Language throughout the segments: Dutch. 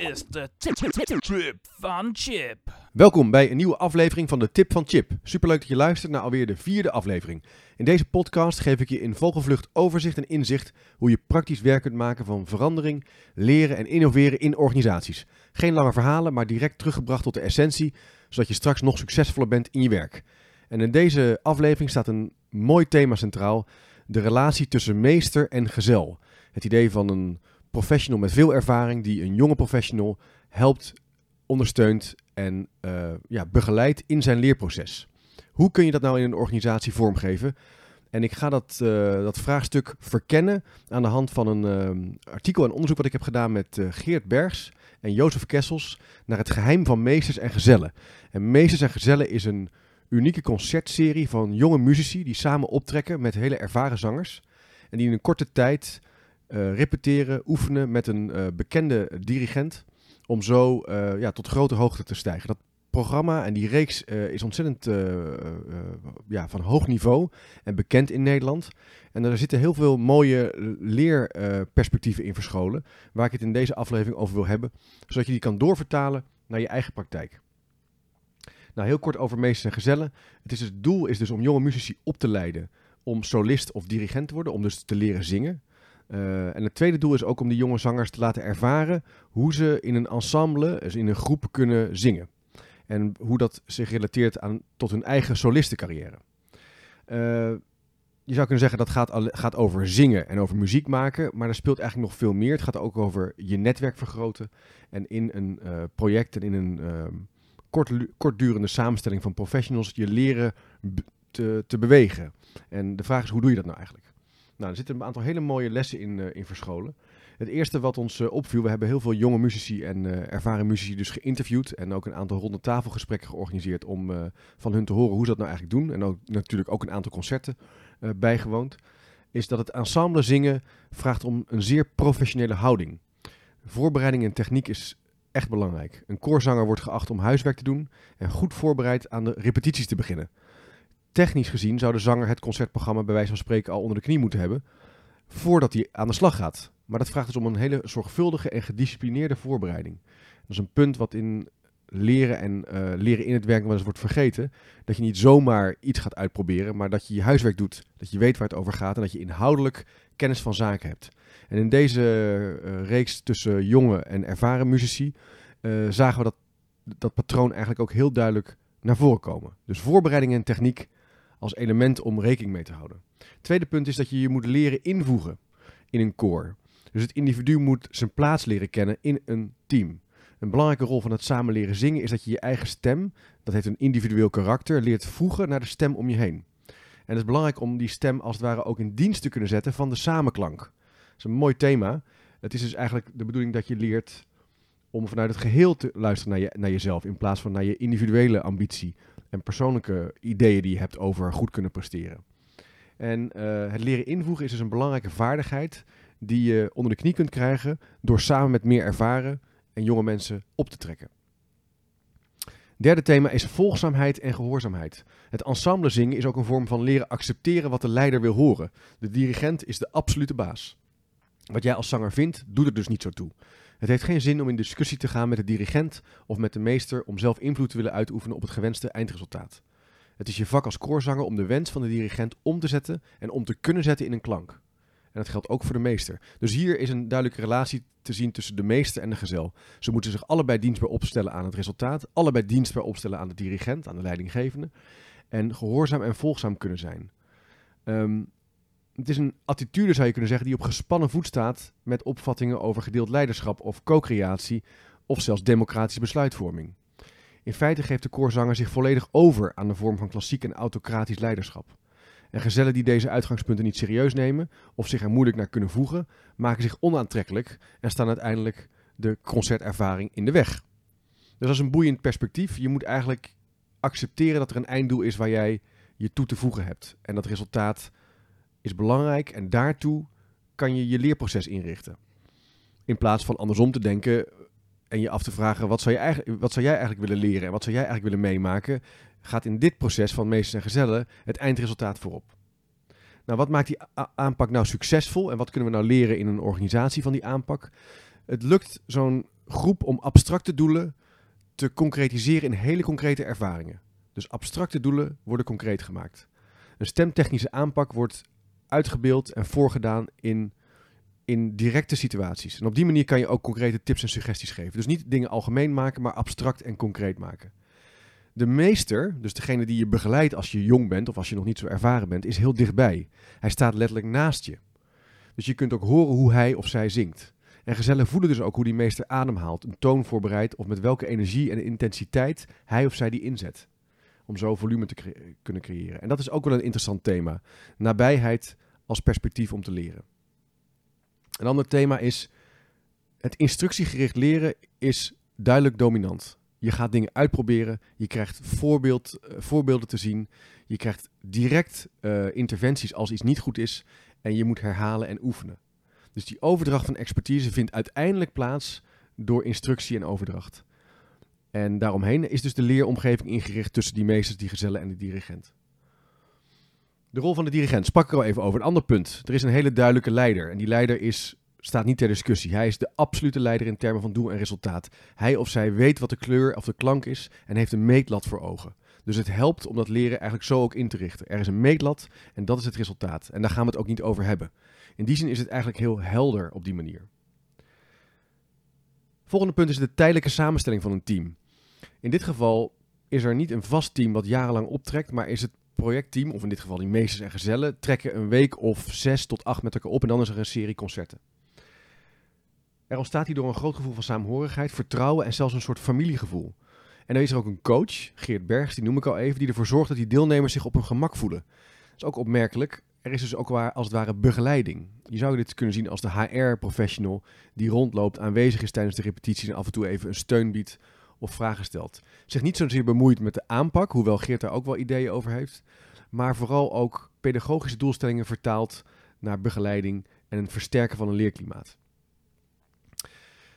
is de Trip van Chip. Welkom bij een nieuwe aflevering van de Tip van Chip. Superleuk dat je luistert naar alweer de vierde aflevering. In deze podcast geef ik je in vogelvlucht overzicht en inzicht hoe je praktisch werk kunt maken van verandering, leren en innoveren in organisaties. Geen lange verhalen, maar direct teruggebracht tot de essentie, zodat je straks nog succesvoller bent in je werk. En in deze aflevering staat een mooi thema centraal: de relatie tussen meester en gezel. Het idee van een professional met veel ervaring die een jonge professional helpt, ondersteunt en uh, ja, begeleidt in zijn leerproces. Hoe kun je dat nou in een organisatie vormgeven? En ik ga dat, uh, dat vraagstuk verkennen aan de hand van een uh, artikel en onderzoek wat ik heb gedaan met Geert Bergs en Jozef Kessels naar het geheim van meesters en gezellen. En Meesters en Gezellen is een unieke concertserie van jonge muzici die samen optrekken met hele ervaren zangers. En die in een korte tijd uh, repeteren, oefenen met een uh, bekende dirigent. Om zo uh, ja, tot grote hoogte te stijgen. Dat programma en die reeks is ontzettend ja, van hoog niveau en bekend in Nederland. En er zitten heel veel mooie leerperspectieven in verscholen. Waar ik het in deze aflevering over wil hebben. Zodat je die kan doorvertalen naar je eigen praktijk. Nou, heel kort over meesters en gezellen. Het, is het doel is dus om jonge muzici op te leiden om solist of dirigent te worden, om dus te leren zingen. Uh, en het tweede doel is ook om die jonge zangers te laten ervaren hoe ze in een ensemble, dus in een groep kunnen zingen. En hoe dat zich relateert aan, tot hun eigen solistencarrière. Uh, je zou kunnen zeggen dat gaat, gaat over zingen en over muziek maken, maar er speelt eigenlijk nog veel meer. Het gaat ook over je netwerk vergroten en in een uh, project en in een uh, kort, kortdurende samenstelling van professionals je leren te, te bewegen. En de vraag is, hoe doe je dat nou eigenlijk? Nou, er zitten een aantal hele mooie lessen in, uh, in verscholen. Het eerste wat ons uh, opviel, we hebben heel veel jonge muzici en uh, ervaren muzici dus geïnterviewd. En ook een aantal ronde tafelgesprekken georganiseerd om van hun te horen hoe ze dat nou eigenlijk doen. En ook natuurlijk ook een aantal concerten bijgewoond. Is dat het ensemble zingen vraagt om een zeer professionele houding. Voorbereiding en techniek is echt belangrijk. Een koorzanger wordt geacht om huiswerk te doen en goed voorbereid aan de repetities te beginnen. Technisch gezien zou de zanger het concertprogramma bij wijze van spreken al onder de knie moeten hebben voordat hij aan de slag gaat. Maar dat vraagt dus om een hele zorgvuldige en gedisciplineerde voorbereiding. Dat is een punt wat in leren en uh, leren in het werk wel eens wordt vergeten. Dat je niet zomaar iets gaat uitproberen, maar dat je je huiswerk doet. Dat je weet waar het over gaat en dat je inhoudelijk kennis van zaken hebt. En in deze uh, reeks tussen jonge en ervaren muzici uh, zagen we dat, dat patroon eigenlijk ook heel duidelijk naar voren komen. Dus voorbereiding en techniek als element om rekening mee te houden. Tweede punt is dat je je moet leren invoegen in een koor. Dus het individu moet zijn plaats leren kennen in een team. Een belangrijke rol van het samen leren zingen is dat je je eigen stem, dat heeft een individueel karakter, leert voegen naar de stem om je heen. En het is belangrijk om die stem als het ware ook in dienst te kunnen zetten van de samenklank. Dat is een mooi thema. Het is dus eigenlijk de bedoeling dat je leert om vanuit het geheel te luisteren naar, je, naar jezelf in plaats van naar je individuele ambitie en persoonlijke ideeën die je hebt over goed kunnen presteren. En uh, het leren invoegen is dus een belangrijke vaardigheid die je onder de knie kunt krijgen door samen met meer ervaren en jonge mensen op te trekken. Derde thema is volgzaamheid en gehoorzaamheid. Het ensemble zingen is ook een vorm van leren accepteren wat de leider wil horen. De dirigent is de absolute baas. Wat jij als zanger vindt, doet er dus niet zo toe. Het heeft geen zin om in discussie te gaan met de dirigent of met de meester om zelf invloed te willen uitoefenen op het gewenste eindresultaat. Het is je vak als koorzanger om de wens van de dirigent om te zetten en om te kunnen zetten in een klank. En dat geldt ook voor de meester. Dus hier is een duidelijke relatie te zien tussen de meester en de gezel. Ze moeten zich allebei dienstbaar opstellen aan het resultaat, allebei dienstbaar opstellen aan de dirigent, aan de leidinggevende, en gehoorzaam en volgzaam kunnen zijn. Um, het is een attitude, zou je kunnen zeggen, die op gespannen voet staat met opvattingen over gedeeld leiderschap of co-creatie of zelfs democratische besluitvorming. In feite geeft de koorzanger zich volledig over aan de vorm van klassiek en autocratisch leiderschap. En gezellen die deze uitgangspunten niet serieus nemen of zich er moeilijk naar kunnen voegen, maken zich onaantrekkelijk en staan uiteindelijk de concertervaring in de weg. Dus dat is een boeiend perspectief. Je moet eigenlijk accepteren dat er een einddoel is waar jij je toe te voegen hebt. En dat resultaat is belangrijk en daartoe kan je je leerproces inrichten. In plaats van andersom te denken en je af te vragen: wat zou, je eigenlijk, wat zou jij eigenlijk willen leren en wat zou jij eigenlijk willen meemaken, gaat in dit proces van meesters en gezellen het eindresultaat voorop. Nou, wat maakt die aanpak nou succesvol en wat kunnen we nou leren in een organisatie van die aanpak? Het lukt zo'n groep om abstracte doelen te concretiseren in hele concrete ervaringen. Dus abstracte doelen worden concreet gemaakt. Een stemtechnische aanpak wordt uitgebeeld en voorgedaan in, in directe situaties. En op die manier kan je ook concrete tips en suggesties geven. Dus niet dingen algemeen maken, maar abstract en concreet maken. De meester, dus degene die je begeleidt als je jong bent of als je nog niet zo ervaren bent, is heel dichtbij. Hij staat letterlijk naast je. Dus je kunt ook horen hoe hij of zij zingt. En gezellen voelen dus ook hoe die meester ademhaalt, een toon voorbereidt of met welke energie en intensiteit hij of zij die inzet. Om zo volume te kunnen creëren. En dat is ook wel een interessant thema. Nabijheid als perspectief om te leren. Een ander thema is het instructiegericht leren is duidelijk dominant. Je gaat dingen uitproberen, je krijgt voorbeeld, uh, voorbeelden te zien, je krijgt direct uh, interventies als iets niet goed is en je moet herhalen en oefenen. Dus die overdracht van expertise vindt uiteindelijk plaats door instructie en overdracht. En daaromheen is dus de leeromgeving ingericht tussen die meesters, die gezellen en de dirigent. De rol van de dirigent sprak ik al even over. Een ander punt. Er is een hele duidelijke leider. En die leider is, staat niet ter discussie. Hij is de absolute leider in termen van doel en resultaat. Hij of zij weet wat de kleur of de klank is en heeft een meetlat voor ogen. Dus het helpt om dat leren eigenlijk zo ook in te richten. Er is een meetlat en dat is het resultaat. En daar gaan we het ook niet over hebben. In die zin is het eigenlijk heel helder op die manier. Volgende punt is de tijdelijke samenstelling van een team. In dit geval is er niet een vast team wat jarenlang optrekt, maar is het projectteam, of in dit geval die meesters en gezellen, trekken een week of zes tot acht met elkaar op en dan is er een serie concerten. Er ontstaat hierdoor een groot gevoel van saamhorigheid, vertrouwen en zelfs een soort familiegevoel. En dan is er ook een coach, Geert Bergs, die noem ik al even, die ervoor zorgt dat die deelnemers zich op hun gemak voelen. Dat is ook opmerkelijk. Er is dus ook waar, als het ware begeleiding. Je zou dit kunnen zien als de HR-professional die rondloopt, aanwezig is tijdens de repetities en af en toe even een steun biedt of vragen stelt. Zich niet zozeer bemoeit met de aanpak, hoewel Geert daar ook wel ideeën over heeft, maar vooral ook pedagogische doelstellingen vertaalt naar begeleiding en het versterken van een leerklimaat.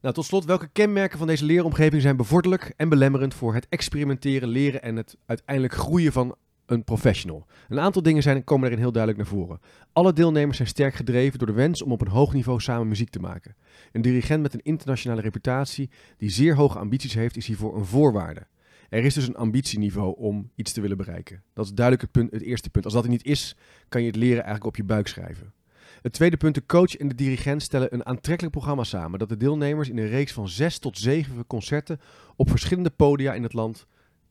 Nou, tot slot, welke kenmerken van deze leeromgeving zijn bevorderlijk en belemmerend voor het experimenteren, leren en het uiteindelijk groeien van een professional? Een aantal dingen zijn, komen erin heel duidelijk naar voren. Alle deelnemers zijn sterk gedreven door de wens om op een hoog niveau samen muziek te maken. Een dirigent met een internationale reputatie die zeer hoge ambities heeft, is hiervoor een voorwaarde. Er is dus een ambitieniveau om iets te willen bereiken. Dat is duidelijk het, punt, het eerste punt. Als dat er niet is, kan je het leren eigenlijk op je buik schrijven. Het tweede punt, de coach en de dirigent stellen een aantrekkelijk programma samen dat de deelnemers in een reeks van zes tot zeven concerten op verschillende podia in het land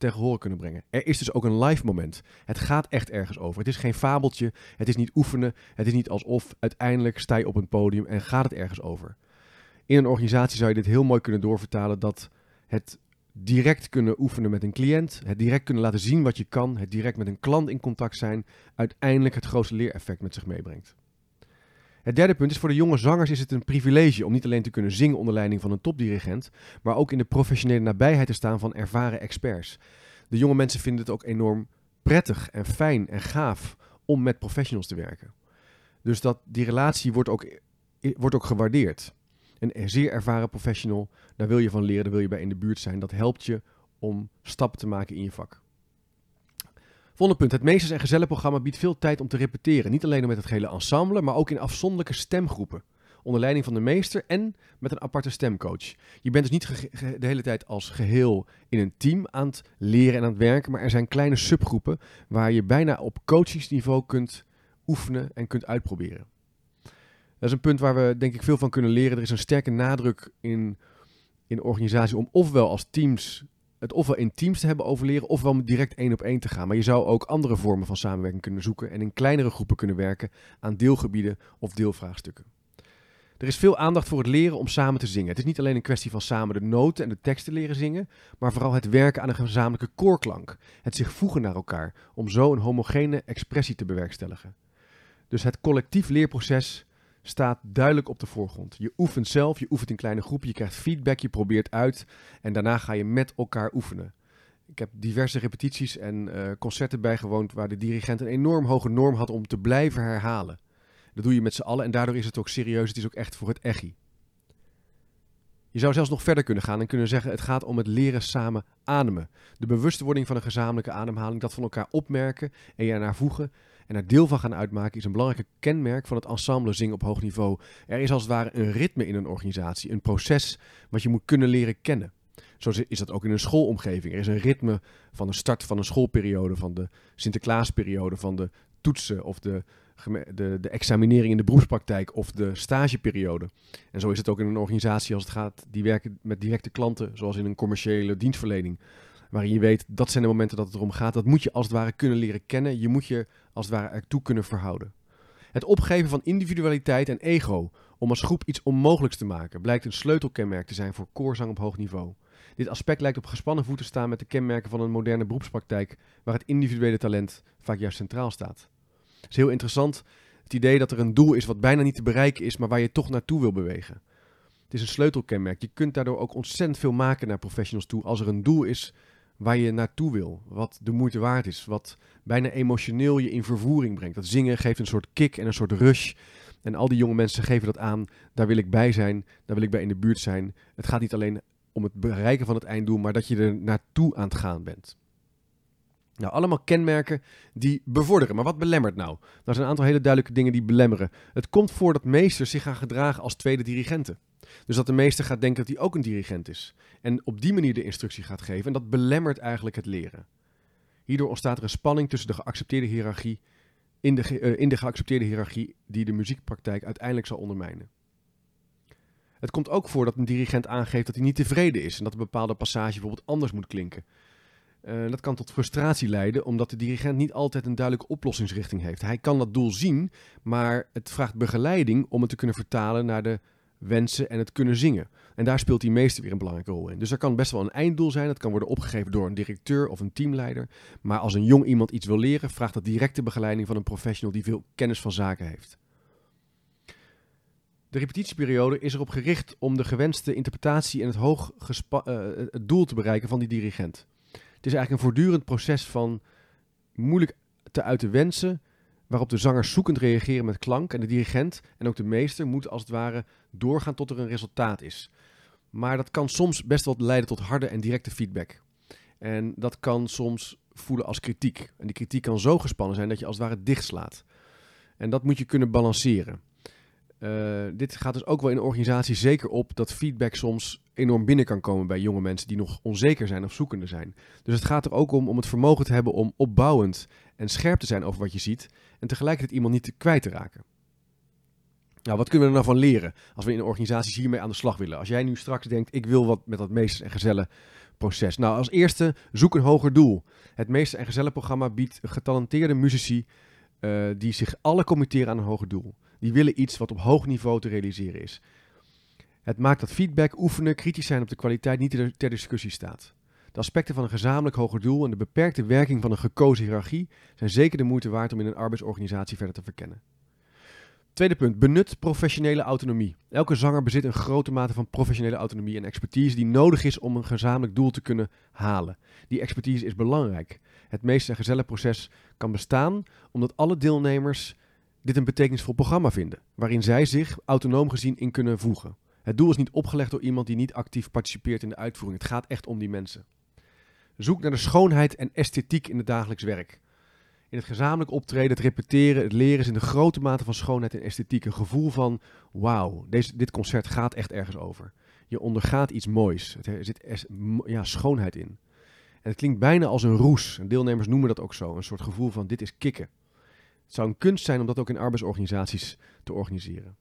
tegen horen kunnen brengen. Er is dus ook een live moment. Het gaat echt ergens over. Het is geen fabeltje, het is niet oefenen, het is niet alsof uiteindelijk sta je op een podium en gaat het ergens over. In een organisatie zou je dit heel mooi kunnen doorvertalen dat het direct kunnen oefenen met een cliënt, het direct kunnen laten zien wat je kan, het direct met een klant in contact zijn, uiteindelijk het grootste leereffect met zich meebrengt. Het derde punt is voor de jonge zangers is het een privilege om niet alleen te kunnen zingen onder leiding van een topdirigent, maar ook in de professionele nabijheid te staan van ervaren experts. De jonge mensen vinden het ook enorm prettig en fijn en gaaf om met professionals te werken. Dus dat die relatie wordt ook, wordt ook gewaardeerd. Een zeer ervaren professional, daar wil je van leren, daar wil je bij in de buurt zijn. Dat helpt je om stappen te maken in je vak. Volgende punt. Het Meesters- en Gezellenprogramma biedt veel tijd om te repeteren. Niet alleen met het hele ensemble, maar ook in afzonderlijke stemgroepen. Onder leiding van de meester en met een aparte stemcoach. Je bent dus niet de hele tijd als geheel in een team aan het leren en aan het werken. Maar er zijn kleine subgroepen waar je bijna op coachingsniveau kunt oefenen en kunt uitproberen. Dat is een punt waar we denk ik veel van kunnen leren. Er is een sterke nadruk in, in organisatie om ofwel als teams het ofwel in teams te hebben overleren, ofwel direct één op één te gaan. Maar je zou ook andere vormen van samenwerking kunnen zoeken en in kleinere groepen kunnen werken aan deelgebieden of deelvraagstukken. Er is veel aandacht voor het leren om samen te zingen. Het is niet alleen een kwestie van samen de noten en de teksten leren zingen, maar vooral het werken aan een gezamenlijke koorklank. Het zich voegen naar elkaar om zo een homogene expressie te bewerkstelligen. Dus het collectief leerproces staat duidelijk op de voorgrond. Je oefent zelf, je oefent in kleine groepen, je krijgt feedback, je probeert uit en daarna ga je met elkaar oefenen. Ik heb diverse repetities en uh, concerten bijgewoond waar de dirigent een enorm hoge norm had om te blijven herhalen. Dat doe je met z'n allen en daardoor is het ook serieus, het is ook echt voor het echi. Je zou zelfs nog verder kunnen gaan en kunnen zeggen: het gaat om het leren samen ademen. De bewustwording van een gezamenlijke ademhaling, dat van elkaar opmerken en je ernaar voegen en er deel van gaan uitmaken, is een belangrijk kenmerk van het ensemble zingen op hoog niveau. Er is als het ware een ritme in een organisatie, een proces wat je moet kunnen leren kennen. Zo is dat ook in een schoolomgeving. Er is een ritme van de start van een schoolperiode, van de Sinterklaasperiode, van de toetsen of de, de, de examinering in de beroepspraktijk of de stageperiode. En zo is het ook in een organisatie als het gaat die werken met directe klanten, zoals in een commerciële dienstverlening. Waarin je weet, dat zijn de momenten dat het erom gaat. Dat moet je als het ware kunnen leren kennen. Je moet je als het ware ertoe kunnen verhouden. Het opgeven van individualiteit en ego om als groep iets onmogelijks te maken, blijkt een sleutelkenmerk te zijn voor koorzang op hoog niveau. Dit aspect lijkt op gespannen voeten te staan met de kenmerken van een moderne beroepspraktijk, waar het individuele talent vaak juist centraal staat. Het is heel interessant, het idee dat er een doel is wat bijna niet te bereiken is, maar waar je toch naartoe wil bewegen. Het is een sleutelkenmerk. Je kunt daardoor ook ontzettend veel maken naar professionals toe als er een doel is waar je naartoe wil, wat de moeite waard is, wat bijna emotioneel je in vervoering brengt. Dat zingen geeft een soort kick en een soort rush. En al die jonge mensen geven dat aan. Daar wil ik bij zijn, daar wil ik bij in de buurt zijn. Het gaat niet alleen om het bereiken van het einddoel, maar dat je er naartoe aan het gaan bent. Nou, allemaal kenmerken die bevorderen. Maar wat belemmert nou? Er zijn een aantal hele duidelijke dingen die belemmeren. Het komt voor dat meesters zich gaan gedragen als tweede dirigenten. Dus dat de meester gaat denken dat hij ook een dirigent is. En op die manier de instructie gaat geven. En dat belemmert eigenlijk het leren. Hierdoor ontstaat er een spanning tussen de geaccepteerde hiërarchie. In de, uh, in de geaccepteerde hiërarchie die de muziekpraktijk uiteindelijk zal ondermijnen. Het komt ook voor dat een dirigent aangeeft dat hij niet tevreden is en dat een bepaalde passage bijvoorbeeld anders moet klinken. Uh, dat kan tot frustratie leiden, omdat de dirigent niet altijd een duidelijke oplossingsrichting heeft. Hij kan dat doel zien, maar het vraagt begeleiding om het te kunnen vertalen naar de wensen en het kunnen zingen. En daar speelt die meester weer een belangrijke rol in. Dus er kan best wel een einddoel zijn. Dat kan worden opgegeven door een directeur of een teamleider. Maar als een jong iemand iets wil leren, vraagt dat directe begeleiding van een professional die veel kennis van zaken heeft. De repetitieperiode is erop gericht om de gewenste interpretatie en het, hoog uh, het doel te bereiken van die dirigent. Het is eigenlijk een voortdurend proces van moeilijk te uiten wensen, waarop de zangers zoekend reageren met klank en de dirigent en ook de meester moeten als het ware doorgaan tot er een resultaat is. Maar dat kan soms best wel leiden tot harde en directe feedback. En dat kan soms voelen als kritiek. En die kritiek kan zo gespannen zijn dat je als het ware dichtslaat. En dat moet je kunnen balanceren. Uh, dit gaat dus ook wel in een organisatie zeker op dat feedback soms enorm binnen kan komen bij jonge mensen die nog onzeker zijn of zoekende zijn. Dus het gaat er ook om om het vermogen te hebben om opbouwend en scherp te zijn over wat je ziet en tegelijkertijd iemand niet kwijt te raken. Nou, wat kunnen we er nou van leren als we in organisaties hiermee aan de slag willen? Als jij nu straks denkt, ik wil wat met dat meesters- en gezellen proces. Nou, als eerste, zoek een hoger doel. Het meesters- en gezellenprogramma biedt getalenteerde muzici uh, die zich alle committeren aan een hoger doel. Die willen iets wat op hoog niveau te realiseren is. Het maakt dat feedback, oefenen, kritisch zijn op de kwaliteit niet ter discussie staat. De aspecten van een gezamenlijk hoger doel en de beperkte werking van een gekozen hiërarchie zijn zeker de moeite waard om in een arbeidsorganisatie verder te verkennen. Tweede punt, benut professionele autonomie. Elke zanger bezit een grote mate van professionele autonomie en expertise die nodig is om een gezamenlijk doel te kunnen halen. Die expertise is belangrijk. Het meest gezelle proces kan bestaan omdat alle deelnemers dit een betekenisvol programma vinden, waarin zij zich autonoom gezien in kunnen voegen. Het doel is niet opgelegd door iemand die niet actief participeert in de uitvoering. Het gaat echt om die mensen. Zoek naar de schoonheid en esthetiek in het dagelijks werk. In het gezamenlijk optreden, het repeteren, het leren is in de grote mate van schoonheid en esthetiek een gevoel van: wauw, dit concert gaat echt ergens over. Je ondergaat iets moois. Er zit ja, schoonheid in. En het klinkt bijna als een roes. En deelnemers noemen dat ook zo. Een soort gevoel van: dit is kicken. Het zou een kunst zijn om dat ook in arbeidsorganisaties te organiseren.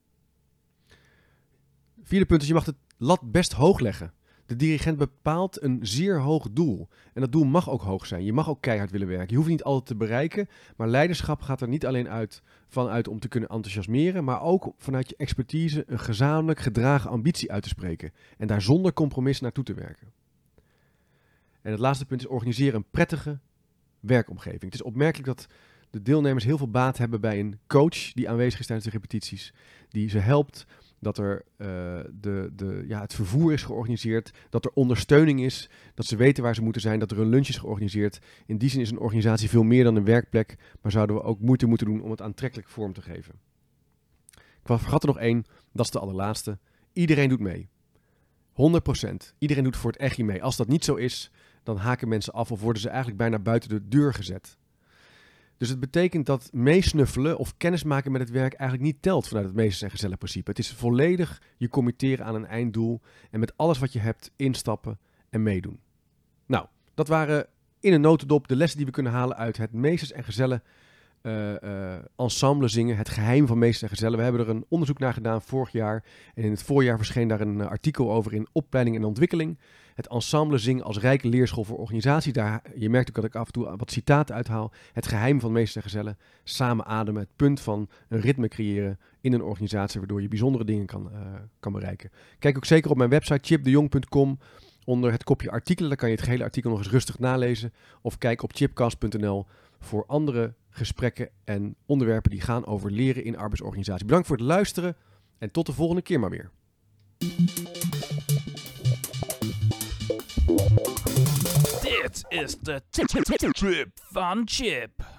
Vierde punt is, je mag het lat best hoog leggen. De dirigent bepaalt een zeer hoog doel. En dat doel mag ook hoog zijn. Je mag ook keihard willen werken. Je hoeft niet altijd te bereiken. Maar leiderschap gaat er niet alleen uit vanuit om te kunnen enthousiasmeren, maar ook vanuit je expertise een gezamenlijk gedragen ambitie uit te spreken. En daar zonder compromis naartoe te werken. En het laatste punt is organiseren een prettige werkomgeving. Het is opmerkelijk dat de deelnemers heel veel baat hebben bij een coach die aanwezig is tijdens de repetities. Die ze helpt dat er uh, de, de, ja, het vervoer is georganiseerd, dat er ondersteuning is, dat ze weten waar ze moeten zijn, dat er een lunch is georganiseerd. In die zin is een organisatie veel meer dan een werkplek, maar zouden we ook moeite moeten doen om het aantrekkelijk vorm te geven. Ik vergat er nog één, dat is de allerlaatste. Iedereen doet mee. 100%. Iedereen doet voor het echi mee. Als dat niet zo is, dan haken mensen af of worden ze eigenlijk bijna buiten de deur gezet. Dus het betekent dat meesnuffelen of kennismaken met het werk eigenlijk niet telt vanuit het meesters en gezellig principe. Het is volledig je committeren aan een einddoel en met alles wat je hebt instappen en meedoen. Nou, dat waren in een notendop de lessen die we kunnen halen uit het meesters en gezellen eh, ensemble zingen. Het geheim van meesters en gezellen. We hebben er een onderzoek naar gedaan vorig jaar. En in het voorjaar verscheen daar een eh, artikel over in Opleiding en Ontwikkeling. Het ensemble zingen als rijke leerschool voor organisatie. Daar, je merkt ook dat ik af en toe wat citaten uithaal. Het geheim van meesters en gezellen. Samen ademen. Het punt van een ritme creëren in een organisatie. Waardoor je bijzondere dingen kan, kan bereiken. Kijk ook zeker op mijn website chipdejong.com onder het kopje artikelen. Daar kan je het gehele artikel nog eens rustig nalezen. Of kijk op chipcast.nl voor andere gesprekken en onderwerpen die gaan over leren in arbeidsorganisatie. Bedankt voor het luisteren en tot de volgende keer maar weer. Dit is de trip van Chip.